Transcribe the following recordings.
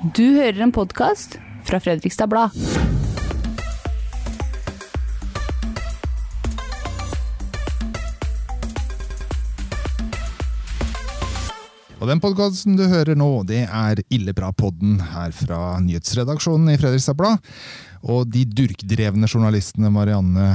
Du hører en podkast fra Fredrikstad Blad. Og den podkasten du hører nå, det er Illebra-podden her fra nyhetsredaksjonen i Fredrikstad Blad. Og de durkdrevne journalistene Marianne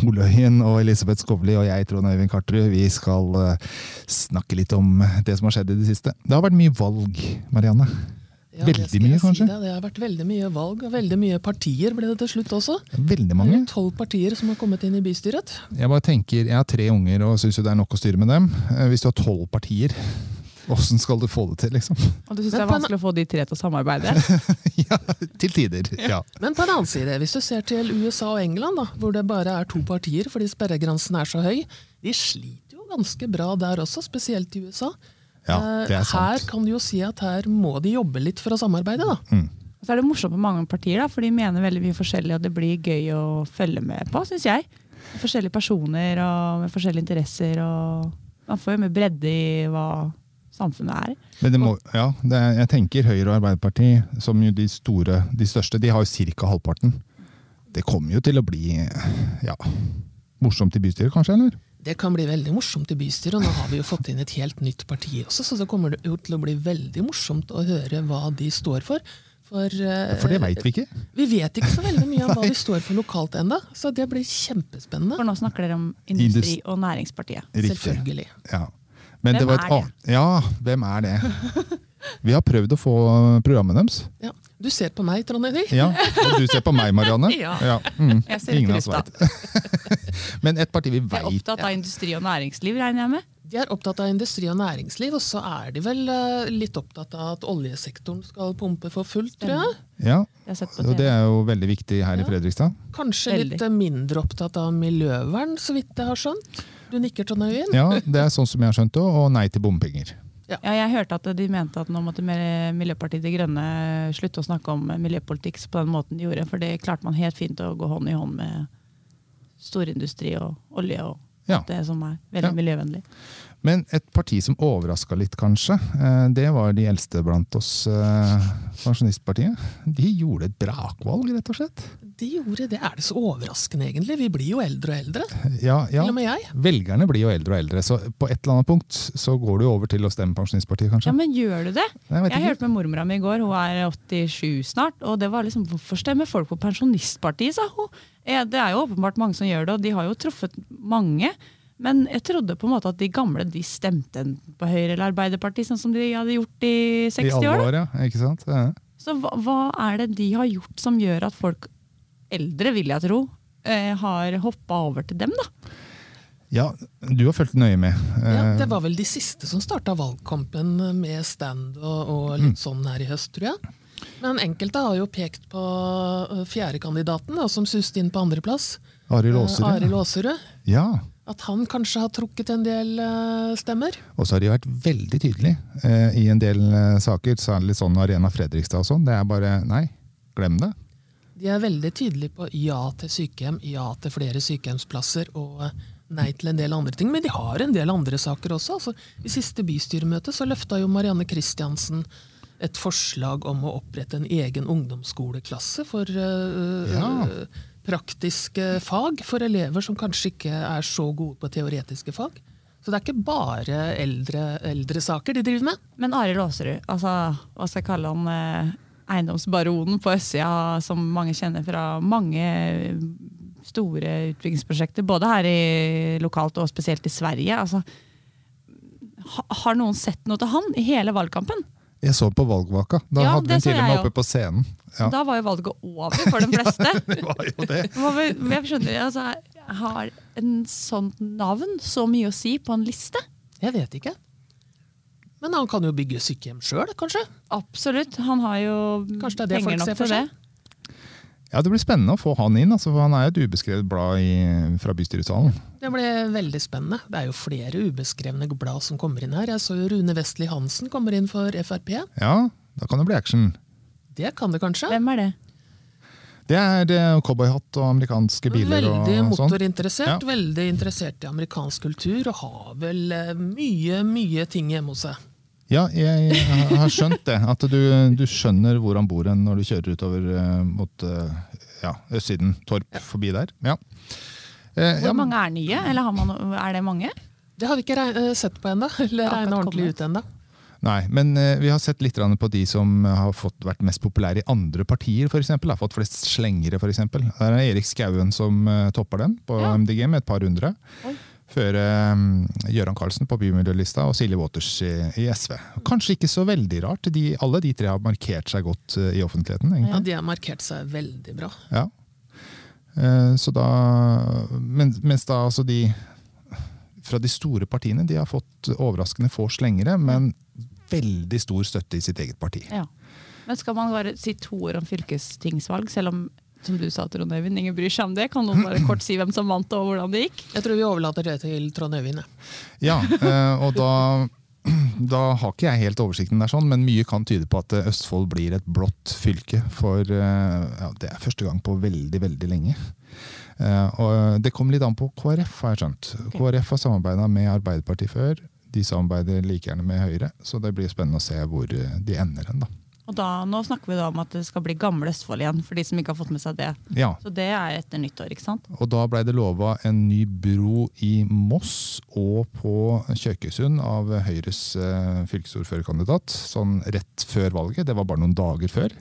Oløyen og Elisabeth Skovli og jeg, Trond Øyvind Karterud, vi skal eh, snakke litt om det som har skjedd i det siste. Det har vært mye valg, Marianne. Ja, Veldig mye, kanskje? si det. Det har vært veldig mye valg, og veldig mye partier ble det til slutt også. Veldig mange. Tolv partier som har kommet inn i bystyret. Jeg bare tenker, jeg har tre unger og syns det er nok å styre med dem. Eh, Hvis du har tolv partier, åssen skal du få det til, liksom? Og du syns det er vanskelig å få de tre til å samarbeide? ja, til tider. Ja. Men på en annen side, hvis du ser til USA og England, da, hvor det bare er to partier fordi sperregrensen er så høy, de sliter jo ganske bra der også, spesielt i USA. Ja, det er Eh, Her kan du jo si at her må de jobbe litt for å samarbeide, da. Mm. så er det morsomt med mange partier, da, for de mener veldig mye forskjellig, og det blir gøy å følge med på, syns jeg. Med Forskjellige personer og med forskjellige interesser. og Man får jo mer bredde i hva samfunnet er. Men det må, ja, det er, jeg tenker Høyre og Arbeiderpartiet, som jo de store, de største, de har jo ca. halvparten. Det kommer jo til å bli ja, morsomt i bystyret, kanskje? eller? Det kan bli veldig morsomt i bystyret, og nå har vi jo fått inn et helt nytt parti også, så det kommer jo til å bli veldig morsomt å høre hva de står for. For, eh, For det veit vi ikke. Vi vet ikke så veldig mye om hva de står for lokalt ennå, så det blir kjempespennende. For nå snakker dere om Industri- og Næringspartiet. Riktig. Selvfølgelig. Ja. Men Hvem det var et er det? Ja, hvem er det? Vi har prøvd å få programmet deres. Ja. Du ser på meg, Trond Eddie. Ja, og du ser på meg, Marianne. Ja. mm, Jeg ser ingen ikke av oss. Men et parti vi veit er opptatt av industri og næringsliv, regner jeg med? De er opptatt av industri og næringsliv, og så er de vel eh, litt opptatt av at oljesektoren skal pumpe for fullt, tror jeg. Ja, og det er jo veldig viktig her i Fredrikstad. Kanskje Veldig. litt eh, mindre opptatt av miljøvern, så vidt jeg har skjønt. Du nikker, Trond? Ja, det er sånn som jeg har skjønt det, og nei til bompenger. Ja, jeg hørte at de mente at nå måtte Miljøpartiet De Grønne slutte å snakke om miljøpolitikk på den måten de gjorde, for det klarte man helt fint å gå hånd i hånd med storindustri og olje og Ja. det som er veldig Ja. miljøvennlig. Men et parti som overraska litt, kanskje, eh, det var de eldste blant oss, eh, Pensjonistpartiet. De gjorde et brakvalg, rett og slett. De gjorde det. Er det så overraskende, egentlig? Vi blir jo eldre og eldre. Ja, ja. Til og med jeg. Velgerne blir jo eldre og eldre, så på et eller annet punkt så går du over til å stemme Pensjonistpartiet, kanskje? Ja, men gjør du det? Jeg Jeg hørte med mormora mi i går, hun er 87 snart, og det var liksom Hvorfor stemmer folk på Pensjonistpartiet, sa hun. Det er jo åpenbart mange som gjør det, og de har jo truffet mange. Men jeg trodde på en måte at de gamle de stemte på Høyre eller Arbeiderpartiet, sånn som de hadde gjort i I 60 år. I alle år, ja. Ikke sant? Ja. Så hva, hva er det de har gjort som gjør at folk, eldre vil jeg tro, eh, har hoppa over til dem, da? ja, du har fulgt nøye med. Ja, Eh, det var vel de siste som starta valgkampen med stand og, og litt sånn her i høst, tror jeg. Men enkelte har jo pekt på eh, fjerdekandidaten, som suste inn på andreplass. Arild Aasrud. Arild Ja. At han kanskje har trukket en del stemmer. Og så har de vært veldig tydelige eh, i en del saker, særlig sånn Arena Fredrikstad og sånn. Det er bare nei, glem det. De er veldig tydelige på ja til sykehjem, ja til flere sykehjemsplasser og eh, nei til en del andre ting. Men de har en del andre saker også. Altså, I siste bystyremøte så løfta jo Marianne Kristiansen et forslag om å opprette en egen ungdomsskoleklasse for uh, Ja. praktiske fag for elever som kanskje ikke er så gode på teoretiske fag. Så det er ikke bare eldre, eldre saker de driver med. Men Arild Aasrud, altså, hva skal jeg kalle han? Eh, eiendomsbaronen på østsida, som mange kjenner fra mange store utbyggingsprosjekter, både her i lokalt og spesielt i Sverige. Altså, ha, har noen sett noe til han i hele valgkampen? Jeg så på valgvaka. Da Ja, hadde vi til og med oppe på scenen. Ja, Da var jo valget over for de fleste. det var jo det. Jeg skjønner, altså, Har en sånn navn så mye å si på en liste? Jeg vet ikke. Men han kan jo bygge sykehjem sjøl, kanskje? Absolutt. Han har jo det det penger nok for til det. Ja, Det blir spennende å få han inn, altså, for han er jo et ubeskrevet blad i, fra bystyresalen. Det blir veldig spennende. Det er jo flere ubeskrevne blad som kommer inn her. Jeg så jo Rune Vestli Hansen kommer inn for Frp. Ja, da kan det bli action. Det kan det kanskje. Hvem er det? Det er cowboyhatt og amerikanske biler Veldig og sånn. motorinteressert, Ja. veldig interessert i amerikansk kultur og har vel eh, mye, mye ting hjemme hos seg. Ja, jeg har skjønt det. At du, du skjønner hvor han bor når du kjører utover eh, mot eh, ja, østsiden. Torp forbi der. Ja. Eh, ja, Hvor mange er nye, eller har man, er det mange? Det har vi ikke eh, sett på ennå, eller regna ordentlig ut ennå. Nei, men vi har sett litt på de som har fått, vært mest populære i andre partier, f.eks. Har fått flest slengere, f.eks. Der er Erik Skauen som topper den, på Ja. MDG med et par hundre. Oi. Før eh, Gøran Karlsen på bymiljølista og Silje Waters i, i SV. Kanskje ikke så veldig rart. De, alle de tre har markert seg godt eh, i offentligheten. egentlig. Ja, De har markert seg veldig bra. Ja. Eh, Så da, men, mens da altså de fra de store partiene de har fått overraskende få slengere, men veldig stor støtte i sitt eget parti. Ja. Men skal man bare si to ord om fylkestingsvalg, selv om som du sa, Trond Øyvind, ingen bryr seg om det? Kan noen bare kort si hvem som vant og hvordan det gikk? Jeg tror vi overlater det til Trond Øyvind. Ja, eh, og da, da har ikke jeg helt oversikten der, sånn, men mye kan tyde på at eh, Østfold blir et blått fylke. For eh, ja, det er første gang på veldig, veldig lenge. Eh, Og det kommer litt an på KrF, har jeg skjønt. KrF har samarbeida med Arbeiderpartiet før. De samarbeider like gjerne med Høyre, så det blir spennende å se hvor de ender hen. da. Og da, Nå snakker vi da om at det skal bli Gamle Østfold igjen, for de som ikke har fått med seg det. Ja, Så det er etter nyttår, ikke sant? Og da blei det lova en ny bro i Moss og på Kjøkøysund av Høyres eh, fylkesordførerkandidat. Sånn rett før valget. Det var bare noen dager før.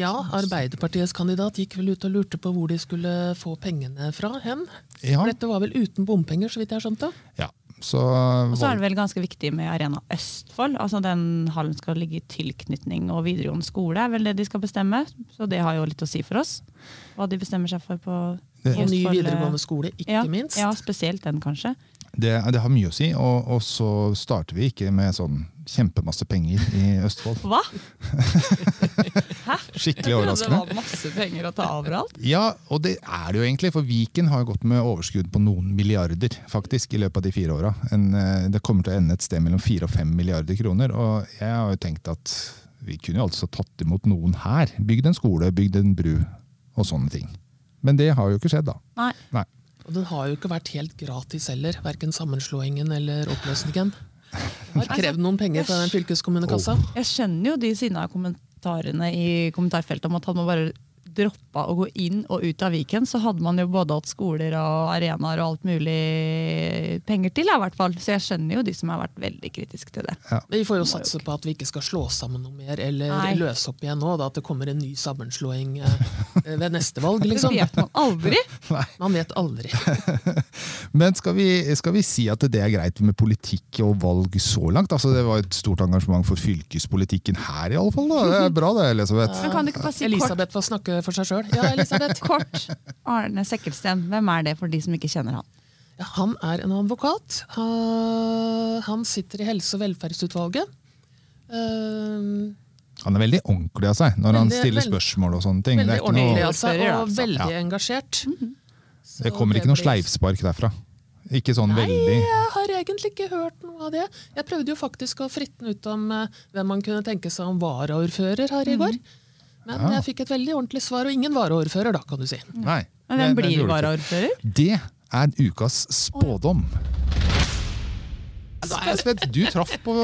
Ja, Arbeiderpartiets kandidat gikk vel ut og lurte på hvor de skulle få pengene fra hen. Ja, For dette var vel uten bompenger, så vidt jeg har skjønt det. ja. Så, Og så er det vel ganske viktig med Arena Østfold. altså Den hallen skal ligge i tilknytning og videregående skole, er vel det de skal bestemme. Så det har jo litt å si for oss. Hva de bestemmer seg for på Det- Og ny eh, videregående skole, ikke ja, minst. Ja, spesielt den, kanskje. Det, det har mye å si. Og, og så starter vi ikke med sånn kjempemasse penger i Østfold. Hva? Hæ? Skikkelig Det var masse penger å ta overalt. Ja, og det er det jo egentlig, for Viken har gått med overskudd på noen milliarder faktisk i løpet av de fire åra. Eh, Det kommer til å ende et sted mellom fire og fem milliarder kroner. Og jeg har jo tenkt at vi kunne jo altså tatt imot noen her. Bygd en skole, bygd en bru og sånne ting. Men det har jo ikke skjedd, da. Nei. Nei. Og den har jo ikke vært helt gratis heller, verken sammenslåingen eller oppløsningen. Det har krevd noen penger fra den fylkeskommunekassa. Jeg skjønner jo de sinna kommentarene i kommentarfeltet om at han må bare droppa å gå inn og ut av Viken, så hadde man jo både hatt skoler og arenaer og alt mulig penger til, i hvert fall. Så jeg skjønner jo de som har vært veldig kritiske til det. Vi får jo satse på at vi ikke skal slå sammen noe mer, eller Nei. løse opp igjen nå. Da, at det kommer en ny sammenslåing eh, ved neste valg, Det liksom. vet man aldri. Man vet aldri. Men skal vi, skal vi si at det er greit med politikk og valg så langt? Altså, det var et stort engasjement for fylkespolitikken her, i alle fall. Da. Det er bra det, Elisabeth. Men kan du ikke bare si kort, Elisabeth får snakke for seg sjøl. Ja, Elisabeth. kort Arne Sekkelsten, hvem er det for de som ikke kjenner han? Ja, han er en advokat. Han sitter i helse- og velferdsutvalget. Eh, Han er veldig ordentlig av seg når han stiller spørsmål og sånne ting. Veldig ordentlig av seg og veldig Ja. engasjert. Det kommer ikke noe sleivspark derfra. Ikke sånn Nei, veldig jeg har egentlig ikke hørt noe av det. Jeg prøvde jo faktisk å fritte ut om eh, hvem man kunne tenke seg om varaordfører her i går. Men Ja. jeg fikk et veldig ordentlig svar, og ingen varaordfører, da, kan du si. Nei. Men hvem blir gjorde det ikke. varaordfører? Det er ukas spådom. Da er jeg spent. Du traff på,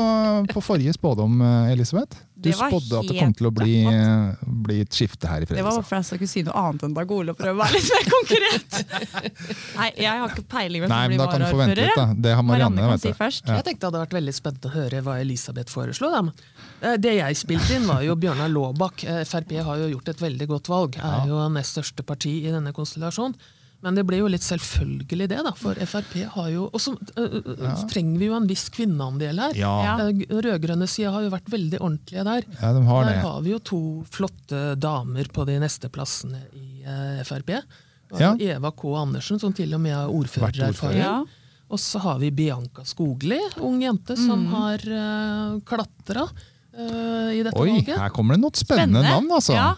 på forrige spådom, eh, Elisabeth. Du Det spådde at det kom til å bli, eh, bli et skifte her i Det var fordi for jeg skulle si noe annet enn Dag Ole, prøve å være litt mer konkret. Nei, jeg har ikke peiling hvem som blir da kan du få varaordfører. Det har Marianne. kan vet si først. Ja. Jeg tenkte det hadde vært veldig spennende å høre hva Elisabeth foreslo. Da. Eh, Det jeg spilte inn, var jo Bjørnar Laabak. Eh, Frp har jo gjort et veldig godt valg. Er jo nest største parti i denne konstellasjonen. Men det ble jo litt selvfølgelig det, da. For Frp har jo Og så øh, ja. trenger vi jo en viss kvinneandel her. Ja, Rød-grønne sida har jo vært veldig ordentlige der. ja, de har Der det. har vi jo to flotte damer på de neste plassene i uh, Frp. Ja. Eva K. Andersen, som til og med har ordførererfaring. Ja. Og så har vi Bianca Skogli, ung jente som Mm. har uh, klatra uh, i dette Oi, valget. her kommer det noe spennende, navn, altså. Ja.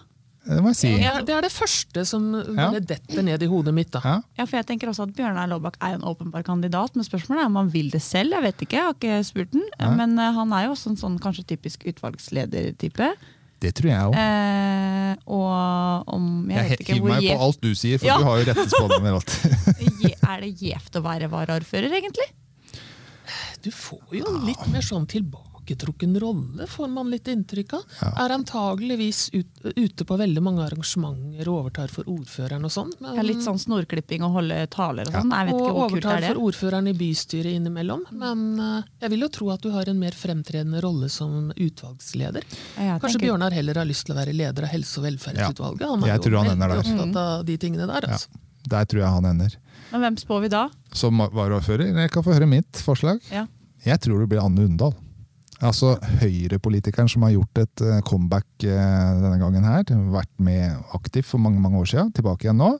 Det må jeg si. Ja, er, det er det første som Ja. detter ned i hodet mitt. da. Ja. Ja, for jeg tenker også at Bjørnar Laabak er en åpenbar kandidat, men spørsmålet er om han vil det selv. Jeg vet ikke, jeg har ikke spurt den. Ja. Men eh, han er jo også en sånn kanskje typisk utvalgsledertype. Det tror jeg òg. Eh, og om Jeg, Jeg vet ikke hiver meg meg på alt du sier, for Ja. du har jo rette spådommer alt. Er det gjevt å være varaordfører, egentlig? Du får jo litt mer sånn tilbaketrukken rolle, får man litt inntrykk av. Ja. Er antageligvis ut, ute på veldig mange arrangementer og overtar for ordføreren og sånn. Ja, litt sånn snorklipping og holde taler og sånn. Jeg vet og ikke hvor kult overtar er for ordføreren i bystyret innimellom. Men uh, jeg vil jo tro at du har en mer fremtredende rolle som utvalgsleder. Ja, Kanskje tenker- Bjørnar heller har lyst til å være leder av helse- og velferdsutvalget? Han er Jeg jo tror han ender der. opptatt av de tingene der. Ja. Altså. Der tror jeg han ender. Men hvem spår vi da? Som varaordfører, jeg kan få høre mitt forslag. Ja. Jeg tror det blir Anne Undal. Altså Høyre-politikeren som har gjort et eh, comeback eh, denne gangen her. Vært med aktiv for mange mange år siden, tilbake igjen nå.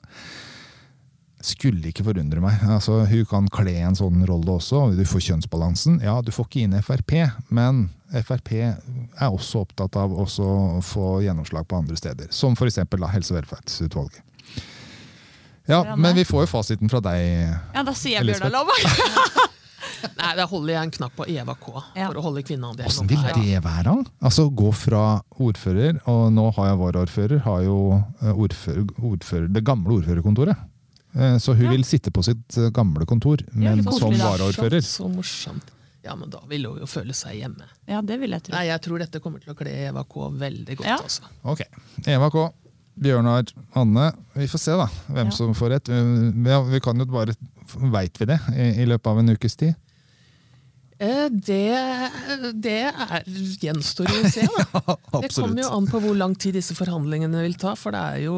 Skulle ikke forundre meg. Altså, hun kan kle en sånn rolle også. Du får kjønnsbalansen. Ja, du får ikke inn Frp, men Frp er også opptatt av å få gjennomslag på andre steder. Som f.eks. Helse- og velferdsutvalget. Ja, men vi får jo fasiten fra deg. Ja, da sier jeg Elisabeth. Bjørnar Lomma! Nei, Da holder jeg en knapp på Eva K. Ja. for å holde kvinneandelen Åssen vil det være? Altså Gå fra ordfører, og nå har jeg varaordfører, har jo eh, ordfører, ordfører, det gamle ordførerkontoret. Eh, Så hun Ja. vil sitte på sitt eh, gamle kontor, men ja, som varaordfører. Så morsomt. Ja, men da vil hun jo føle seg hjemme. Ja, det vil jeg tro. Nei, Jeg tror dette kommer til å kle Eva K veldig godt. Ja. Også. Ok. Eva K, Bjørnar, Anne. Vi får se da, hvem Ja. som får rett. Ja, vi kan jo bare Veit vi det i, i løpet av en ukes tid? Eh, Det, det er, gjenstår jo å se, da. Det kommer jo an på hvor lang tid disse forhandlingene vil ta. For det er jo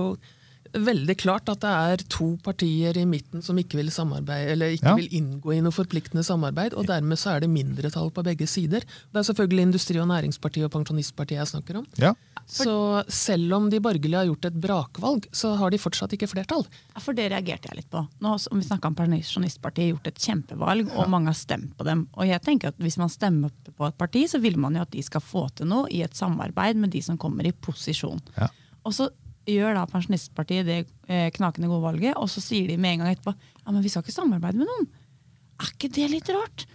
veldig klart at det er to partier i midten som ikke vil samarbeide, eller ikke Ja. vil inngå i noe forpliktende samarbeid, og dermed så er det mindretall på begge sider. Det er selvfølgelig Industri- og Næringspartiet og Pensjonistpartiet jeg snakker om. Ja. Så selv om de borgerlige har gjort et brakvalg, så har de fortsatt ikke flertall. Ja, For det reagerte jeg litt på. Nå som vi snakka om Pensjonistpartiet gjort et kjempevalg, og mange har stemt på dem. Og jeg tenker at Hvis man stemmer på et parti, så vil man jo at de skal få til noe i et samarbeid med de som kommer i posisjon. Ja. Og så gjør da Pensjonistpartiet det eh, knakende gode valget, og så sier de med en gang etterpå ja, men vi skal ikke samarbeide med noen. Er ikke det litt rart?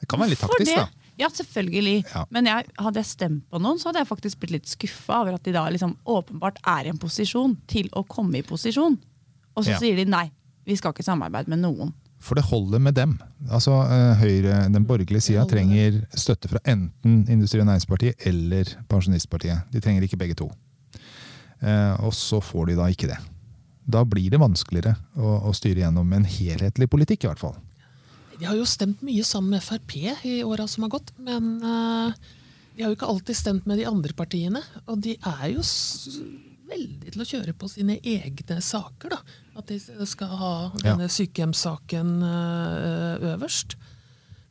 Det kan være litt taktisk, da. Ja, selvfølgelig. Ja. Men jeg, hadde jeg stemt på noen, så hadde jeg faktisk blitt litt skuffa over at de da liksom åpenbart er i en posisjon til å komme i posisjon. Og så Ja. sier de nei, vi skal ikke samarbeide med noen. For det holder med dem. Altså eh, Høyre, Den borgerlige sida trenger støtte fra enten Industri- og Næringspartiet eller Pensjonistpartiet. De trenger ikke begge to. Eh, og så får de da ikke det. Da blir det vanskeligere å, å styre gjennom en helhetlig politikk, i hvert fall. De har jo stemt mye sammen med Frp i åra som har gått, men eh, de har jo ikke alltid stemt med de andre partiene. Og de er jo veldig til å kjøre på sine egne saker, da. At de skal ha Ja. denne sykehjemssaken eh, øverst.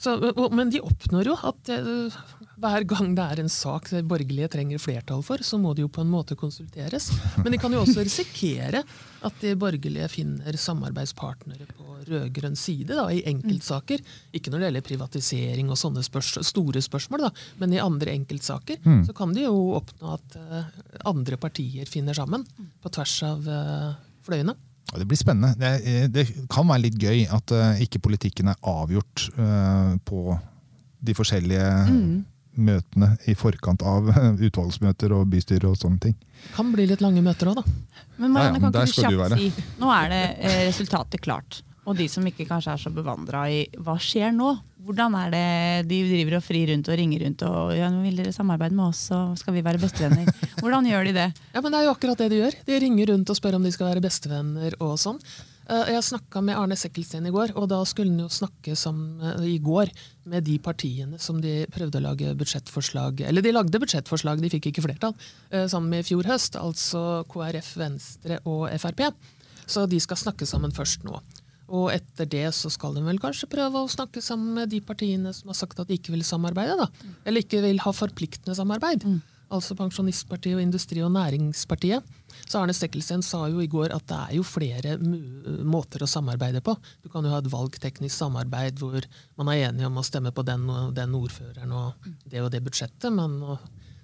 Så, men de oppnår jo at eh, hver gang det er en sak det borgerlige trenger flertall for, så må de jo på en måte konsulteres. Men de kan jo også risikere at de borgerlige finner samarbeidspartnere på rød-grønn side da, i enkeltsaker. Ikke når det gjelder privatisering og sånne spørs store spørsmål, da, men i andre enkeltsaker så kan de jo oppnå at eh, andre partier finner sammen på tvers av eh, fløyene. Ja, Det blir spennende. Det, eh, det kan være litt gøy at ikke politikken er avgjort på de forskjellige møtene i forkant av utvalgsmøter og bystyre og sånne ting. Kan bli litt lange møter òg, da. Men Marianne, Ja, ja, kan ikke du kjapt si Nå er det eh, resultatet klart. Og de som ikke kanskje er så bevandra i hva skjer nå? Hvordan er det de driver og frir rundt og ringer rundt og ja, nå vil dere samarbeide med oss, så skal vi være bestevenner. Hvordan gjør de det? Ja, men Det er jo akkurat det de gjør. De ringer rundt og spør om de skal være bestevenner og sånn. Eh, Jeg snakka med Arne Sekkelsten i går, og da skulle han jo snakke sammen, eh, i går med de partiene som de prøvde å lage budsjettforslag Eller de lagde budsjettforslag, de fikk ikke flertall, eh, sammen med i fjor høst. Altså KrF, Venstre og Frp. Så de skal snakke sammen først nå. Og etter det så skal de vel kanskje prøve å snakke sammen med de partiene som har sagt at de ikke vil samarbeide. da. Eller ikke vil ha forpliktende samarbeid. Altså Pensjonistpartiet og Industri- og Næringspartiet. Så Arne Stekkelsen sa jo i går at det er jo flere måter å samarbeide på. Du kan jo ha et valgteknisk samarbeid hvor man er enige om å stemme på den og den ordføreren og det og det budsjettet, men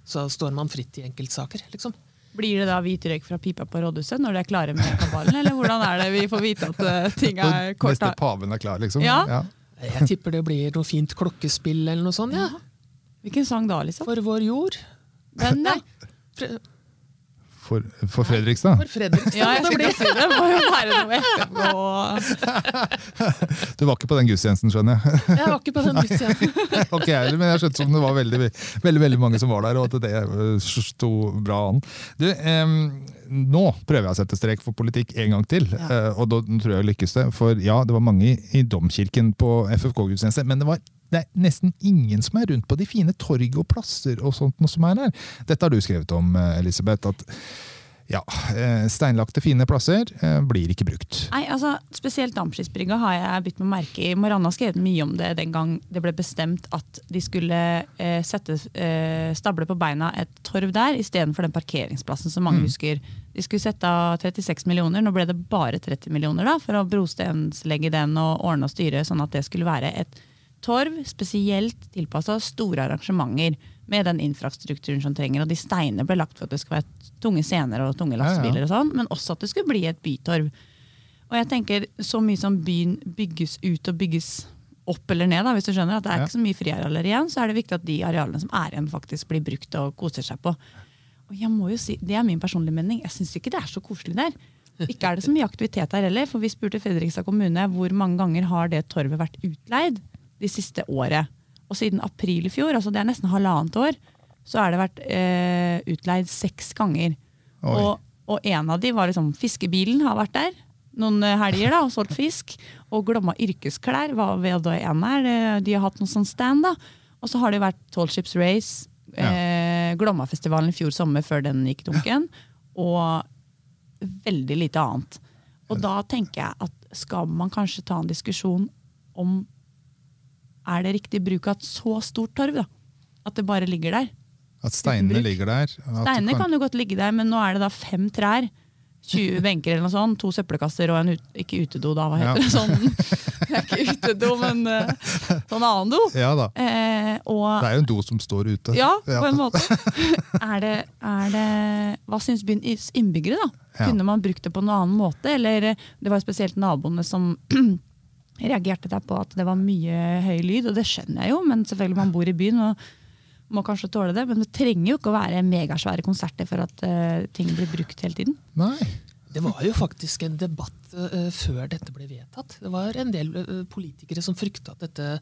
så står man fritt i enkeltsaker, liksom. Blir det da hvit røyk fra pipa på rådhuset når de er klare med kabalen, eller hvordan er det vi får vite at eh, ting er kort Neste paven er klar, liksom. Ja. Jeg tipper det blir noe fint klokkespill eller noe sånt. ja. Hvilken sang da, liksom? For vår jord. Den, nei. Fre- For, for Fredrikstad? For Fredrikstad Ja, jeg skulle si det. må jo være noe etterpå. Du var ikke på den gudstjenesten, skjønner jeg. Jeg var ikke på den gudstjenesten. ok, men jeg skjønte som det var veldig, veldig, veldig mange som var der, og at det eh, sto bra an. Du, em, nå prøver jeg å sette strek for politikk en gang til, ja. og da tror jeg lykkes det. For ja, det var mange i, i domkirken på FFK-gudstjeneste, men det var det er nesten ingen som er rundt på de fine torg og plasser og sånt noe som er der. Dette har du skrevet om, eh, Elisabeth. at ja, eh, steinlagte fine plasser eh, blir ikke brukt. Nei, altså Spesielt Dampskipsbrygga har jeg bitt meg merke i. Marianne har skrevet mye om det den gang det ble bestemt at de skulle eh, sette, eh, stable på beina et torv der istedenfor den parkeringsplassen som mange husker. De skulle sette av 36 millioner, nå ble det bare 30 millioner da, for å brostenslegge den og ordne og styre sånn at det skulle være et torv spesielt tilpassa store arrangementer med den infrastrukturen som trenger. Og de steinene ble lagt for at det skulle være tunge scener og tunge lastebiler, og sånn, men også at det skulle bli et bytorv. Og jeg tenker Så mye som byen bygges ut og bygges opp eller ned, da, hvis du skjønner, at det er ikke så mye friarealer igjen, så er det viktig at de arealene som er igjen, faktisk blir brukt og koser seg på. Og jeg må jo si, Det er min personlige mening. Jeg syns ikke det er så koselig der. Ikke er det så mye aktivitet der heller, for vi spurte Fredrikstad kommune hvor mange ganger har det torvet vært utleid de siste året. Og siden april i fjor, altså det er nesten halvannet år, så har det vært eh, utleid seks ganger. Oi. Og, og en av de var liksom Fiskebilen har vært der noen eh, helger da, og solgt fisk. Og Glomma yrkesklær var ved det ene her. De har hatt noen sånn stand. da. Og så har det vært Tall Ships Race, eh, Glommafestivalen i fjor sommer før den gikk dunken. Og veldig lite annet. Og da tenker jeg at skal man kanskje ta en diskusjon om er det riktig bruk av et så stort torv? da? At det bare ligger der. At steinene ligger der. Steinene kan jo godt ligge der, men nå er det da fem trær. 20 benker eller noe sånt, to søppelkasser og en ut, ikke utedo, da, hva heter Ja. det? Sånn, det er ikke utedo, men eh, sånn annen do. Ja da. Eh, og Det er jo en do som står ute. ja, på en måte. Er det, er det Hva syns byens innbyggere, da? Kunne man brukt det på en annen måte? Eller det var spesielt naboene som reagerte der på at det var mye høy lyd, og det skjønner jeg jo, men selvfølgelig man bor i byen og må kanskje tåle det. Men det trenger jo ikke å være megasvære konserter for at uh, ting blir brukt hele tiden. Nei. Det var jo faktisk en debatt uh, før dette ble vedtatt. Det var en del uh, politikere som frykta at dette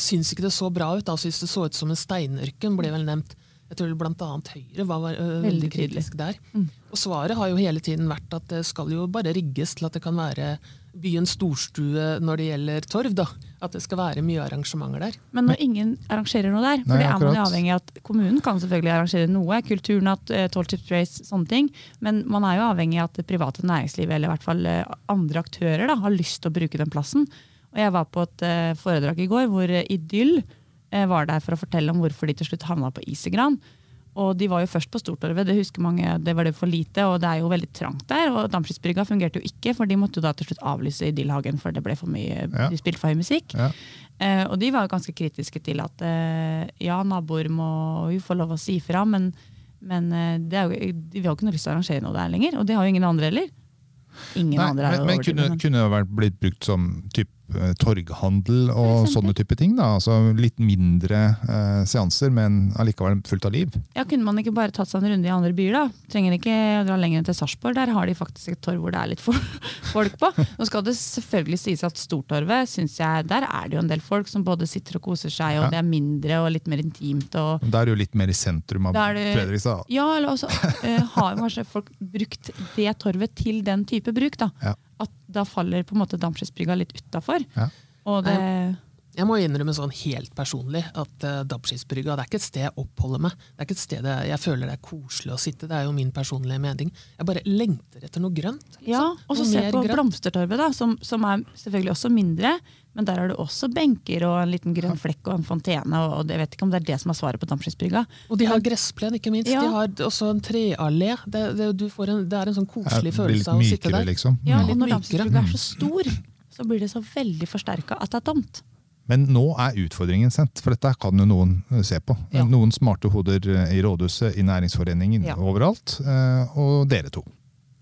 syns ikke det så bra ut. Altså Hvis det så ut som en steinørken, ble vel nevnt. Jeg tror annet Høyre var, var eh, veldig kritisk der. Og svaret har jo hele tiden vært at det skal jo bare rigges til at det kan være byens storstue når det gjelder torv. da. At det skal være mye arrangementer der. Men når ingen arrangerer noe der, for Nei, det er man avhengig av at kommunen kan selvfølgelig arrangere noe, kulturnatt, eh, Tall Chips Race, sånne ting, men man er jo avhengig av at det private næringslivet, eller i hvert fall eh, andre aktører, da, har lyst til å bruke den plassen. Og jeg var på et eh, foredrag i går hvor Idyll var der for å fortelle om hvorfor de til slutt havna på Isegran. Og de var jo først på Stortorvet, det husker mange, det var det for lite, og det er jo veldig trangt der. Og Dampskipsbrygga fungerte jo ikke, for de måtte jo da til slutt avlyse Idyllhagen, for det ble for mye, Ja. de spilte for høy musikk. Ja. Eh, og de var jo ganske kritiske til at eh, ja, naboer må jo få lov å si fra, men, men eh, det er jo, de har jo ikke noe lyst til å arrangere noe der lenger. Og det har jo ingen andre heller. Ingen Nei, andre er men, men overdrevet, kunne, men- kunne det vært blitt brukt som typ, torghandel og sånne type ting? da? Altså Litt mindre eh, seanser, men allikevel fullt av liv? Ja, Kunne man ikke bare tatt seg en runde i andre byer? da? Trenger ikke å dra lenger til Sarpsborg. Der har de faktisk et torv hvor det er litt folk på. Nå skal det selvfølgelig sies at Stortorvet, synes jeg, der er det jo en del folk som både sitter og koser seg, og Ja. det er mindre og litt mer intimt. og Da er du litt mer i sentrum av Fredrikstad. Ja, eller også uh, har kanskje folk brukt det torvet til den type bruk. Da Ja. At da faller på en måte Dampskipsbrygga litt utafor. Ja. Og det Jeg må innrømme sånn helt personlig at uh, Dampskipsbrygga er ikke et sted jeg oppholder meg. Det er ikke et sted jeg, jeg føler det er koselig å sitte. Det er jo min personlige mening. Jeg bare lengter etter noe grønt. liksom. Ja, og så se på grønt. Blomstertorvet, da, som, som er selvfølgelig også mindre. Men der har du også benker og en liten grønn flekk og en fontene. Og og jeg vet ikke om det er det som er svaret på Dampskipsbrygga. Og de har gressplen, ikke minst. Ja. De har også en treallé. Det, det, du får en, det er en sånn koselig følelse av å sitte der. liksom. Ja, Litt og når mykere. Er så stor, så blir det så veldig forsterka at det er tomt. Men nå er utfordringen sendt, for dette kan jo noen eh, se på. Ja. Noen smarte hoder eh, i rådhuset, i næringsforeningen, Ja. overalt. eh, Og dere to.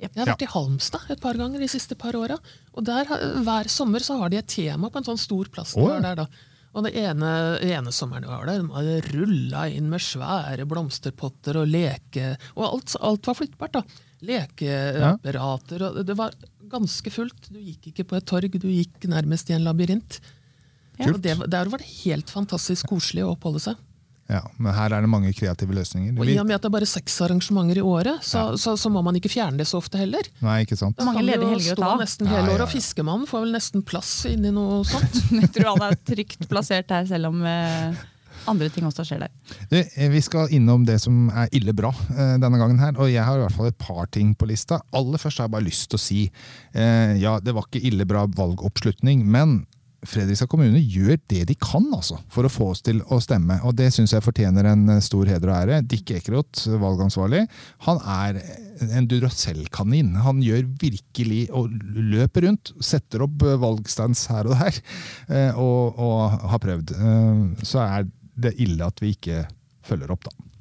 Jeg har vært i Halmstad et par ganger de siste par åra. Og der, hver sommer så har de et tema på en sånn stor plass. Oh, ja. der da. Og det ene, ene sommeren var der, de hadde rulla inn med svære blomsterpotter og leke. Og alt, alt var flyttbart. da. lekeapparater. og Det var ganske fullt. Du gikk ikke på et torg, du gikk nærmest i en labyrint. Ja. Og det, Der var det helt fantastisk koselig å oppholde seg. Ja, men her er det mange kreative løsninger. Og I og med at det er bare seks arrangementer i året, så, så, så må man ikke fjerne det så ofte heller. nei, ikke sant? Da Mange kan ledige helger å ta. nesten hele ja, året, ja. og fiskemannen får vel nesten plass inni noe sånt. Jeg tror han er trygt plassert her, selv om eh, andre ting også skjer der. Du, eh, vi skal innom det som er ille bra eh, denne gangen her, og jeg har i hvert fall et par ting på lista. Aller først har jeg bare lyst til å si, eh, ja, det var ikke ille bra valgoppslutning, men Fredrikstad kommune gjør det de kan altså, for å få oss til å stemme, og det syns jeg fortjener en eh, stor heder og ære. Dick Ekeroth, valgansvarlig, han er en Duracell-kanin. Han gjør virkelig og løper rundt, setter opp eh, valgstands her og der, eh, og, og har prøvd. Så er det ille at vi ikke følger opp, da.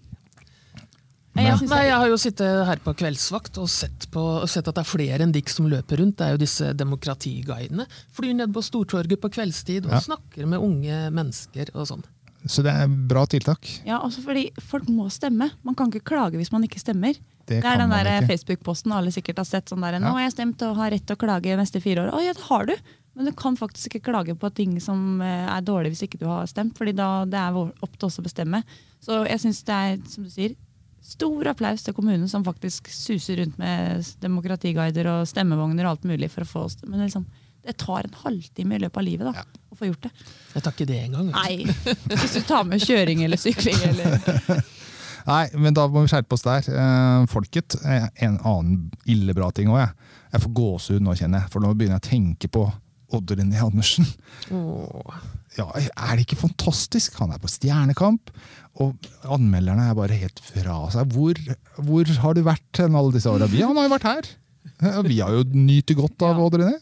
Jeg Nei, jeg har jo sittet her på kveldsvakt og sett, på, og sett at det er flere enn Dick som løper rundt. Det er jo disse demokratiguidene. Flyr ned på Stortorget på kveldstid og Ja. snakker med unge mennesker og sånn. Så det er bra tiltak. Ja, også fordi folk må stemme. Man kan ikke klage hvis man ikke stemmer. Det Det, er den der. Facebook-posten alle sikkert har sett. sånn der, 'Nå har jeg stemt og har rett til å klage de neste fire år'. Å ja, det har du! Men du kan faktisk ikke klage på ting som eh, er dårlig hvis ikke du har stemt. fordi da det er vår- opp til oss å bestemme. Så jeg syns det er, som du sier, stor applaus til kommunen som faktisk suser rundt med demokratiguider og stemmevogner og alt mulig for å få oss Men liksom, det tar en halvtime i løpet av livet da, å få gjort det. Jeg tar ikke det engang. Nei, hvis du tar med kjøring eller sykling eller Nei, men da må vi skjerpe oss der. Eh, folket er en annen ille bra ting òg, jeg. Jeg får gåsehud nå, kjenner jeg. For nå begynner jeg å tenke på Odd René Andersen. Oh. Ja, er det ikke fantastisk? Han er på Stjernekamp, og anmelderne er bare helt fra seg. Hvor, hvor har du vært alle disse åra? Vi han har jo vært her! Eh, Vi har jo nytt godt av Ja. Odd René.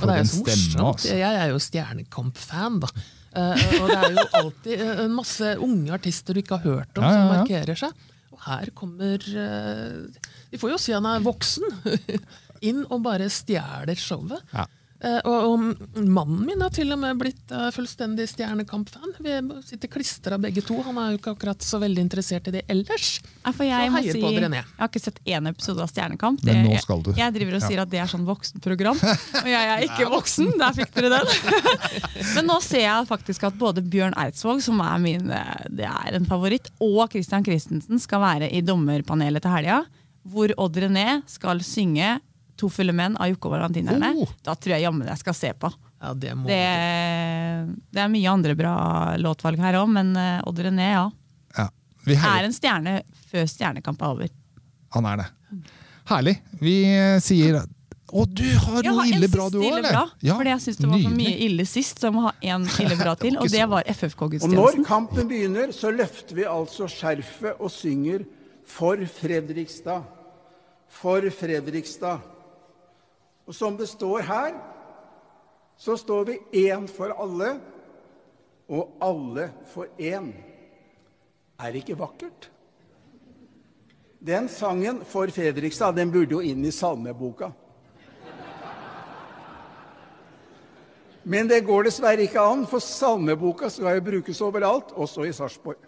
Og det er jo stemme, morsomt. altså. Jeg er jo Stjernekamp-fan, da. Eh, og det er jo alltid eh, en masse unge artister du ikke har hørt om, Ja, ja, som markerer seg. Og her kommer eh, Vi får jo si han er voksen. Inn og bare stjeler showet. Ja. Eh, og, og mannen min har til og med blitt eh, fullstendig Stjernekamp-fan. Vi sitter klistra begge to. Han er jo ikke akkurat så veldig interessert i det ellers. Ja, for jeg, Så må heier si, på dere jeg har ikke sett én episode av Stjernekamp. Men nå skal du. Jeg driver og Ja. sier at det er sånn voksenprogram, og jeg er ikke voksen. Der fikk dere den. Men nå ser jeg faktisk at både Bjørn Eidsvåg, som er min eh, det er en favoritt, og Christian Christensen skal være i dommerpanelet til helga. Hvor Odd René skal synge 'To fulle menn' av Jokke og Valentinerne. Oh. Da tror jeg jammen jeg skal se på. Ja, det må Det, det er mye andre bra låtvalg her òg, men eh, Odd René, ja. Ja. Vi Er en stjerne før Stjernekamp er over. Han er det. Herlig. Vi eh, sier Å, du har noe ille bra, du òg, eller? bra, Ja, fordi jeg syns det var så mye ille sist, så jeg må ha en ille bra til. Og det var FFK-gudstjenesten. Og når kampen begynner, så løfter vi altså skjerfet og synger For Fredrikstad. For Fredrikstad. Og som det står her, så står vi én for alle, og alle for én. Er det ikke vakkert? Den sangen For Fredrikstad, den burde jo inn i salmeboka. Men det går dessverre ikke an, for salmeboka skal jo brukes overalt, også i Sarpsborg.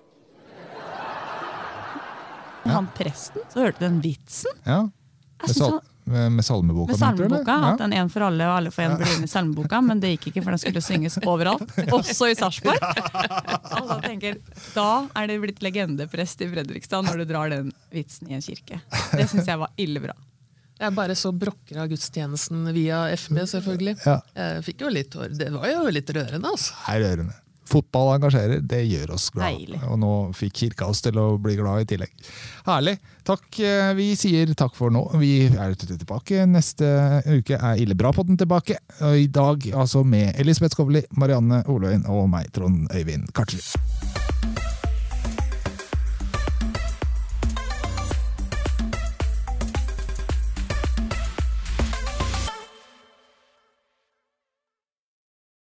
Han presten, så hørte du den vitsen Ja. Jeg syns han- med, med salmeboka, med salmeboka. Ja. den En for alle og Alle for en blir inn i salmeboka, men det gikk ikke, for den skulle synges overalt. Også i Sarpsborg. Jeg tenker, Da er det blitt legendeprest i Fredrikstad når du drar den vitsen i en kirke. Det syns jeg var ille bra. Jeg bare så brokker av gudstjenesten via FB, selvfølgelig. Ja. Jeg fikk jo litt hår. Det var jo litt rørende, altså. er rørende. Fotball engasjerer, det gjør oss glad. Deilig. Og nå fikk kirka oss til å bli glad i tillegg. Herlig. Takk. eh, Vi sier takk for nå. Vi er tilbake neste uke. Er Ille bra-podden tilbake. Og I dag altså med Elisabeth Skovli, Marianne Oløyen og meg, Trond Øyvind Kartsrud.